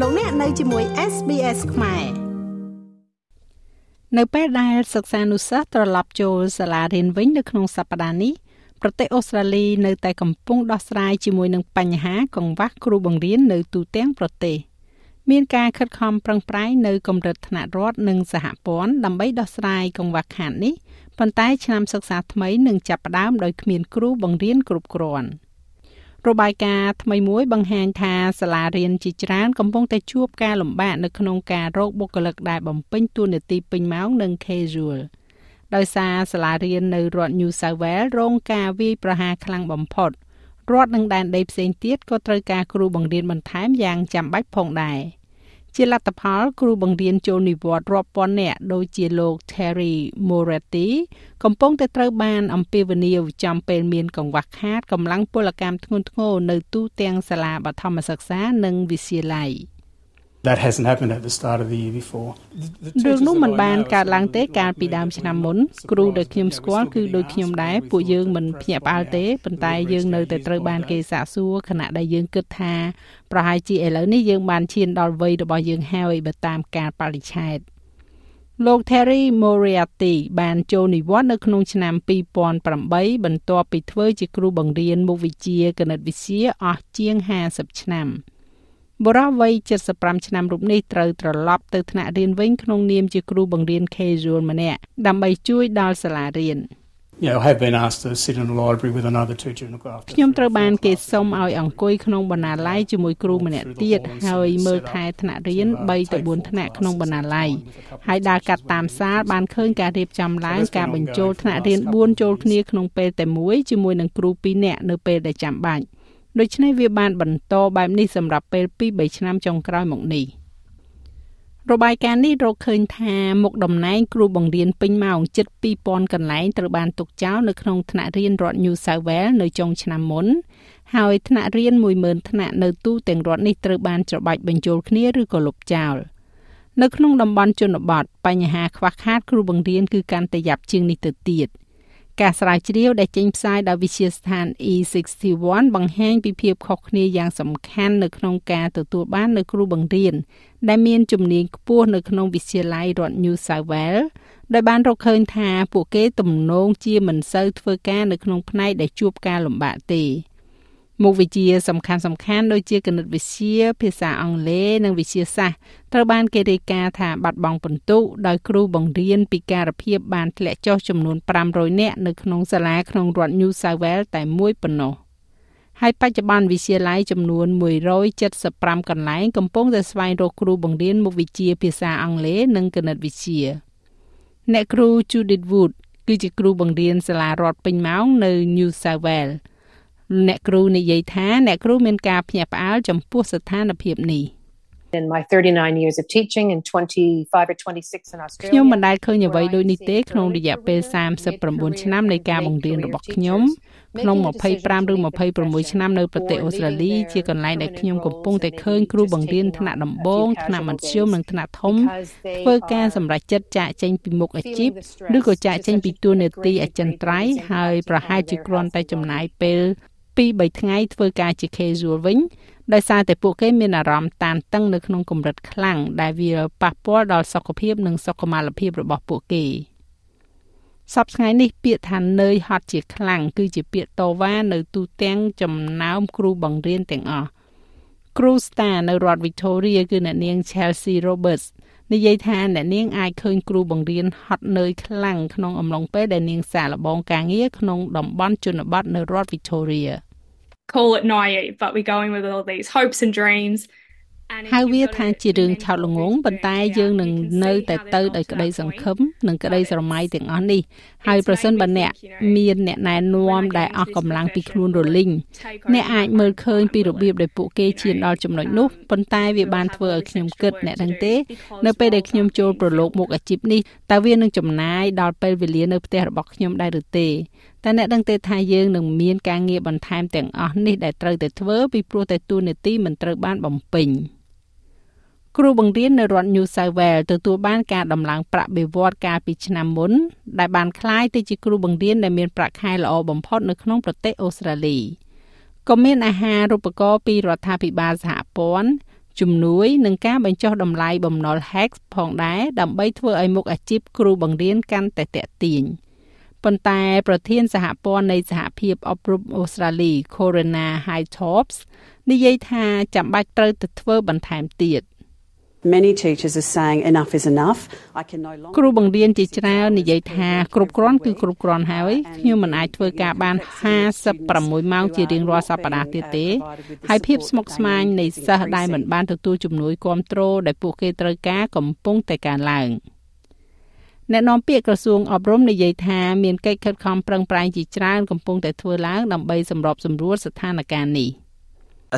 លោកអ្នកនៅជាមួយ SBS ខ្មែរនៅពេលដែលសិស្សានុសិស្សត្រឡប់ចូលសាលារៀនវិញនៅក្នុងសប្តាហ៍នេះប្រទេសអូស្ត្រាលីនៅតែកំពុងដោះស្រាយជាមួយនឹងបញ្ហាកង្វះគ្រូបង្រៀននៅទូទាំងប្រទេសមានការខិតខំប្រឹងប្រែងនៅកម្រិតថ្នាក់រដ្ឋនិងសហព័ន្ធដើម្បីដោះស្រាយកង្វះខាតនេះប៉ុន្តែឆ្នាំសិក្សាថ្មីនឹងចាប់ផ្ដើមដោយគ្មានគ្រូបង្រៀនគ្រប់គ្រាន់។ របាយការណ៍ថ្មីមួយបង្ហាញថាសាលារៀនជាច្រើនកំពុងតែជួបការលំបាកនៅក្នុងការរកបុគ្គលិកដែលបំពេញតួនាទីពេញម៉ោងនិង casual ដោយសារសាលារៀននៅរដ្ឋ New South Wales រងការវាយប្រហារខ្លាំងបំផុតរដ្ឋនិងដែនដីផ្សេងទៀតក៏ត្រូវការគ្រូបង្រៀនបន្ថែមយ៉ាងចាំបាច់ផងដែរ។ ជាលទ្ធផល គ្រូបង្រៀនចូលនិវត្តន៍រាប់ពាន់នាក់ដូចជាលោក Terry Moretti កំពុងតែត្រូវបានអំពាវនាវចំពេលមានកង្វះខាតកម្លាំងពលកម្មធ្ងន់ធ្ងរនៅទូទាំងសាលាបឋមសិក្សានិងវិទ្យាល័យ។ That hasn't happened at the start of the year before. រឿងនោះមិនបានកើតឡើងទេកាលពីដើមឆ្នាំមុនគ្រូដែលខ្ញុំស្គាល់គឺដូចខ្ញុំដែរពួកយើងមិនភ្ញាក់ផ្អើលទេប៉ុន្តែយើងនៅតែត្រូវបានគេសាកសួរខណៈដែលយើងគិតថាប្រហែលជាឥឡូវនេះយើងបានឈានដល់វ័យរបស់យើងហើយបើតាមការបរិច្ឆេទលោក Terry Moriarty បានចូលនិវត្តន៍នៅក្នុងឆ្នាំ2008បន្ទាប់ពីធ្វើជាគ្រូបង្រៀនមុខវិជ្ជាគណិតវិទ្យាអស់ជាង50ឆ្នាំ។ បុរសវ័យ75ឆ្នាំរូបនេះត្រូវត្រឡប់ទៅថ្នាក់រៀនវិញក្នុងនាមជាគ្រូបង្រៀន casual ម្នាក់ដើម្បីជួយដល់សាលារៀន Yeah, I have been asked to sit in a library with another teacher and look after. ខ្ញុំត្រូវបានគេសុំឲ្យអង្គុយក្នុងបណ្ណាល័យជាមួយគ្រូម្នាក់ទៀតហើយមើលថែថ្នាក់រៀន3ទៅ4ថ្នាក់ក្នុងបណ្ណាល័យហើយដើរកាត់តាមសាលបានឃើញការរៀបចំឡើងការបញ្ចូលថ្នាក់រៀន4ចូលគ្នាក្នុងពេលតែមួយជាមួយនឹងគ្រូ2នាក់នៅពេលដែលចាំបាច់ ដូច្នេះវាបានបន្តបែបនេះសម្រាប់ពេល2-3ឆ្នាំចុងក្រោយមកនេះរបាយការណ៍នេះរកឃើញថាមុខតំណែងគ្រូបង្រៀនពេញម៉ោងជិត2000កន្លែងត្រូវបានទុកចោលនៅក្នុងថ្នាក់រៀនរដ្ឋ New South Wales នៅចុងឆ្នាំមុនហើយថ្នាក់រៀន10000ថ្នាក់នៅទូទាំងរដ្ឋនេះត្រូវបានច្របាច់បញ្ចូលគ្នាឬក៏លុបចោលនៅក្នុងតំបន់ជនបទបញ្ហាខ្វះខាតគ្រូបង្រៀនគឺកាន់តែយ៉ាប់ជាងនេះទៅទៀត។ ការស្រាវជ្រាវដែលចេញផ្សាយដោយវិទ្យាស្ថាន E61 បង្ហាញពីភាពខុសគ្នាយ៉ាងសំខាន់នៅក្នុងការទទួលបាននូវគ្រូបង្រៀនដែលមានជំនាញខ្ពស់នៅក្នុងវិទ្យាល័យរដ្ឋ New South Wales ដោយបានរកឃើញថាពួកគេទំនងជាមិនសូវធ្វើការនៅក្នុងផ្នែកដែលជួបការលំបាកទេ។ មុខវិជ្ជាសំខាន់សំខាន់ដូចជាគណិតវិទ្យាភាសាអង់គ្លេសនិងវិទ្យាសាស្ត្រត្រូវបានគេរាយការណ៍ថាបាត់បង់ពិន្ទុដោយគ្រូបង្រៀនពិការភាពបានធ្លាក់ចុះចំនួន500នាក់នៅក្នុងសាលាក្នុងរដ្ឋ New South Wales តែមួយប៉ុណ្ណោះហើយបច្ចុប្បន្នវិទ្យាល័យចំនួន175កន្លែងកំពុងតែស្វែងរកគ្រូបង្រៀនមុខវិជ្ជាភាសាអង់គ្លេសនិងគណិតវិទ្យាអ្នកគ្រូ Judith Wood គឺជាគ្រូបង្រៀនសាលារដ្ឋពេញម៉ោងនៅ New South Wales អ្នកគ្រូនិយាយថាអ្នកគ្រូមានការភ្ញាក់ផ្អើលចំពោះស្ថានភាពនេះ in my 39 years of teaching and 25 or 26 in Australia ខ្ញុំមិនដែលឃើញអ្វីដូចនេះទេក្នុងរយៈពេល39ឆ្នាំនៃការបង្រៀនរបស់ខ្ញុំក្នុង25ឬ26ឆ្នាំនៅប្រទេសអូស្ត្រាលីជាកន្លែងដែលខ្ញុំកំពុងតែឃើញគ្រូបង្រៀនថ្នាក់ដំបូងថ្នាក់មធ្យមនិងថ្នាក់ធំធ្វើការសម្រេចចិត្តចាកចេញពីមុខអាជីពឬក៏ចាកចេញពីតួនាទីអចិន្ត្រៃយ៍ហើយប្រហែលជាគ្រាន់តែចំណាយពេល 2-3ថ្ងៃធ្វើការជា casual វិញដោយសារតែពួកគេមានអារម្មណ៍តានតឹងនៅក្នុងកម្រិតខ្លាំងដែលវាប៉ះពាល់ដល់សុខភាពនិងសុខុមាលភាពរបស់ពួកគេសប្តាហ៍ថ្ងៃនេះពាក្យថានើយហត់ជាខ្លាំងគឺជាពាក្យតវ៉ានៅទូទាំងចំណោមគ្រូបង្រៀនទាំងអស់គ្រូ Star នៅរដ្ឋ Victoria គឺអ្នកនាង Chelsea Roberts និយាយថាអ្នកនាងអាចឃើញគ្រូបង្រៀនហត់នឿយខ្លាំងក្នុងអំឡុងពេលដែលនាងសាកល្បងការងារក្នុងតំបន់ជនបទនៅរដ្ឋ Victoria call it naive but we're going with all these hopes and dreams ហៅវាថាជារឿងឆោតល្ងងប៉ុន្តែយើងនឹងនៅតែទៅដោយក្តីសង្ឃឹមនិងក្តីស្រមៃទាំងអស់នេះហើយប្រសិនបើអ្នកមានអ្នកណែនាំដែលអស់កម្លាំងពីខ្លួនរលីងអ្នកអាចមើលឃើញពីរបៀបដែលពួកគេឈានដល់ចំណុចនោះប៉ុន្តែវាបានធ្វើឲ្យខ្ញុំគិតអ្នកដឹងទេ នៅពេលដែលខ្ញុំចូលប្រឡូកមុខអាជីពនេះតើវានឹងចំណាយដល់ពេលវេលានៅផ្ទះរបស់ខ្ញុំដែរឬទេ តែអ្នកដឹងទេថាយើងនឹងមានការងារបន្ថែមទាំងអស់នេះដែលត្រូវតែធ្វើពីព្រោះតែទូនាទីមិនត្រូវបានបំពេញគ្រូបង្រៀននៅរដ្ឋ New South Wales ទទួលបានការដំឡើងប្រាក់បៀវត្សកាលពីឆ្នាំមុន ដែលបានក្លាយទៅជាគ្រូបង្រៀនដែលមានប្រាក់ខែល្អបំផុតនៅក្នុងប្រទេសអូស្ត្រាលីក៏មានអាហារូបករណ៍ពីរដ្ឋាភិបាលសហព័ន្ធជំនួយនឹងការបញ្ចុះតម្លៃបំណុល Hex ផងដែរដើម្បីធ្វើឲ្យមុខអាជីពគ្រូបង្រៀនកាន់តែទាក់ទាញ។ ប៉ុន្តែប្រធានសហព័ន្ធនៃសហភាពអប់រំអូស្ត្រាលី Corona Hightops និយាយថាចាំបាច់ត្រូវទៅធ្វើបន្ថែមទៀត Many teachers are saying enough is enough. I can no longer គ្រូបង្រៀនជាច្រើននិយាយថាគ្រប់គ្រាន់គឺគ្រប់គ្រាន់ហើយខ្ញុំមិនអាចធ្វើការបាន56ម៉ោងជារៀងរាល់សប្តាហ៍ទៀតទេហើយភាពស្មុគស្មាញនៃសិស្សដែលមិនបានទទួលជំនួយគ្រប់គ្រងដែលពួកគេត្រូវការកំពុងតែកើនឡើង អ្នកនាំពាក្យក្រសួងអប់រំនិយាយថាមានកិច្ចខិតខំប្រឹងប្រែងជាច្រើនកំពុងតែធ្វើឡើងដើម្បីសម្របសម្រួលស្ថានភាពនេះ។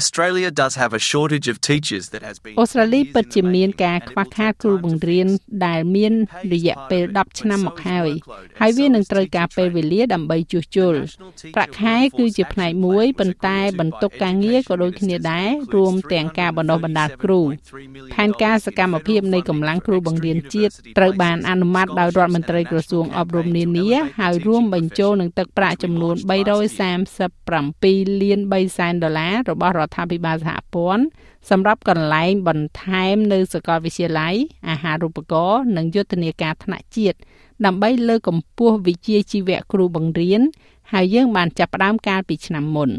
Australia does have a shortage of teachers that has been អូស្ត្រាលីពិតជាមានការខ្វះខាតគ្រូបង្រៀនដែលមានរយៈពេល10ឆ្នាំមកហើយហើយវានឹងត្រូវការពេលវេលាដើម្បីជួសជុលប្រាក់ខែគឺជាផ្នែកមួយប៉ុន្តែបន្ទុកការងារក៏ដូចគ្នាដែររួមទាំងការបណ្ដុះបណ្ដាលគ្រូផែនការសកម្មភាពនៃកម្លាំងគ្រូបង្រៀនជាតិត្រូវបានអនុម័តដោយរដ្ឋមន្ត្រីក្រសួងអប់រំនានាហើយរួមបញ្ចូលនឹងទឹកប្រាក់ចំនួន337លាន3សែនដុល្លាររបស់រដ្ឋាភិបាលសហព័ន្ធសម្រាប់កន្លែងបន្ថែមនៅសាកលវិទ្យាល័យអាហារូបករណ៍និងយុទ្ធនាការថ្នាក់ជាតិដើម្បីលើកកម្ពស់វិជ្ជាជីវៈគ្រូបង្រៀនហើយយើងបានចាប់ផ្ដើមកាលពីឆ្នាំមុន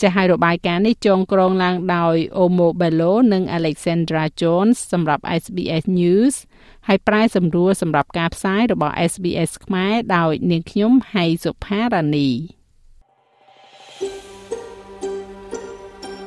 ចាស់ហើយរបាយការណ៍នេះចងក្រងឡើងដោយ Omo Bello និង Alexandra Jones សម្រាប់ SBS News ហើយប្រាយសម្រួលសម្រាប់ការផ្សាយរបស់ SBS ខ្មែរដោយនាងខ្ញុំហៃសុផារ៉ានី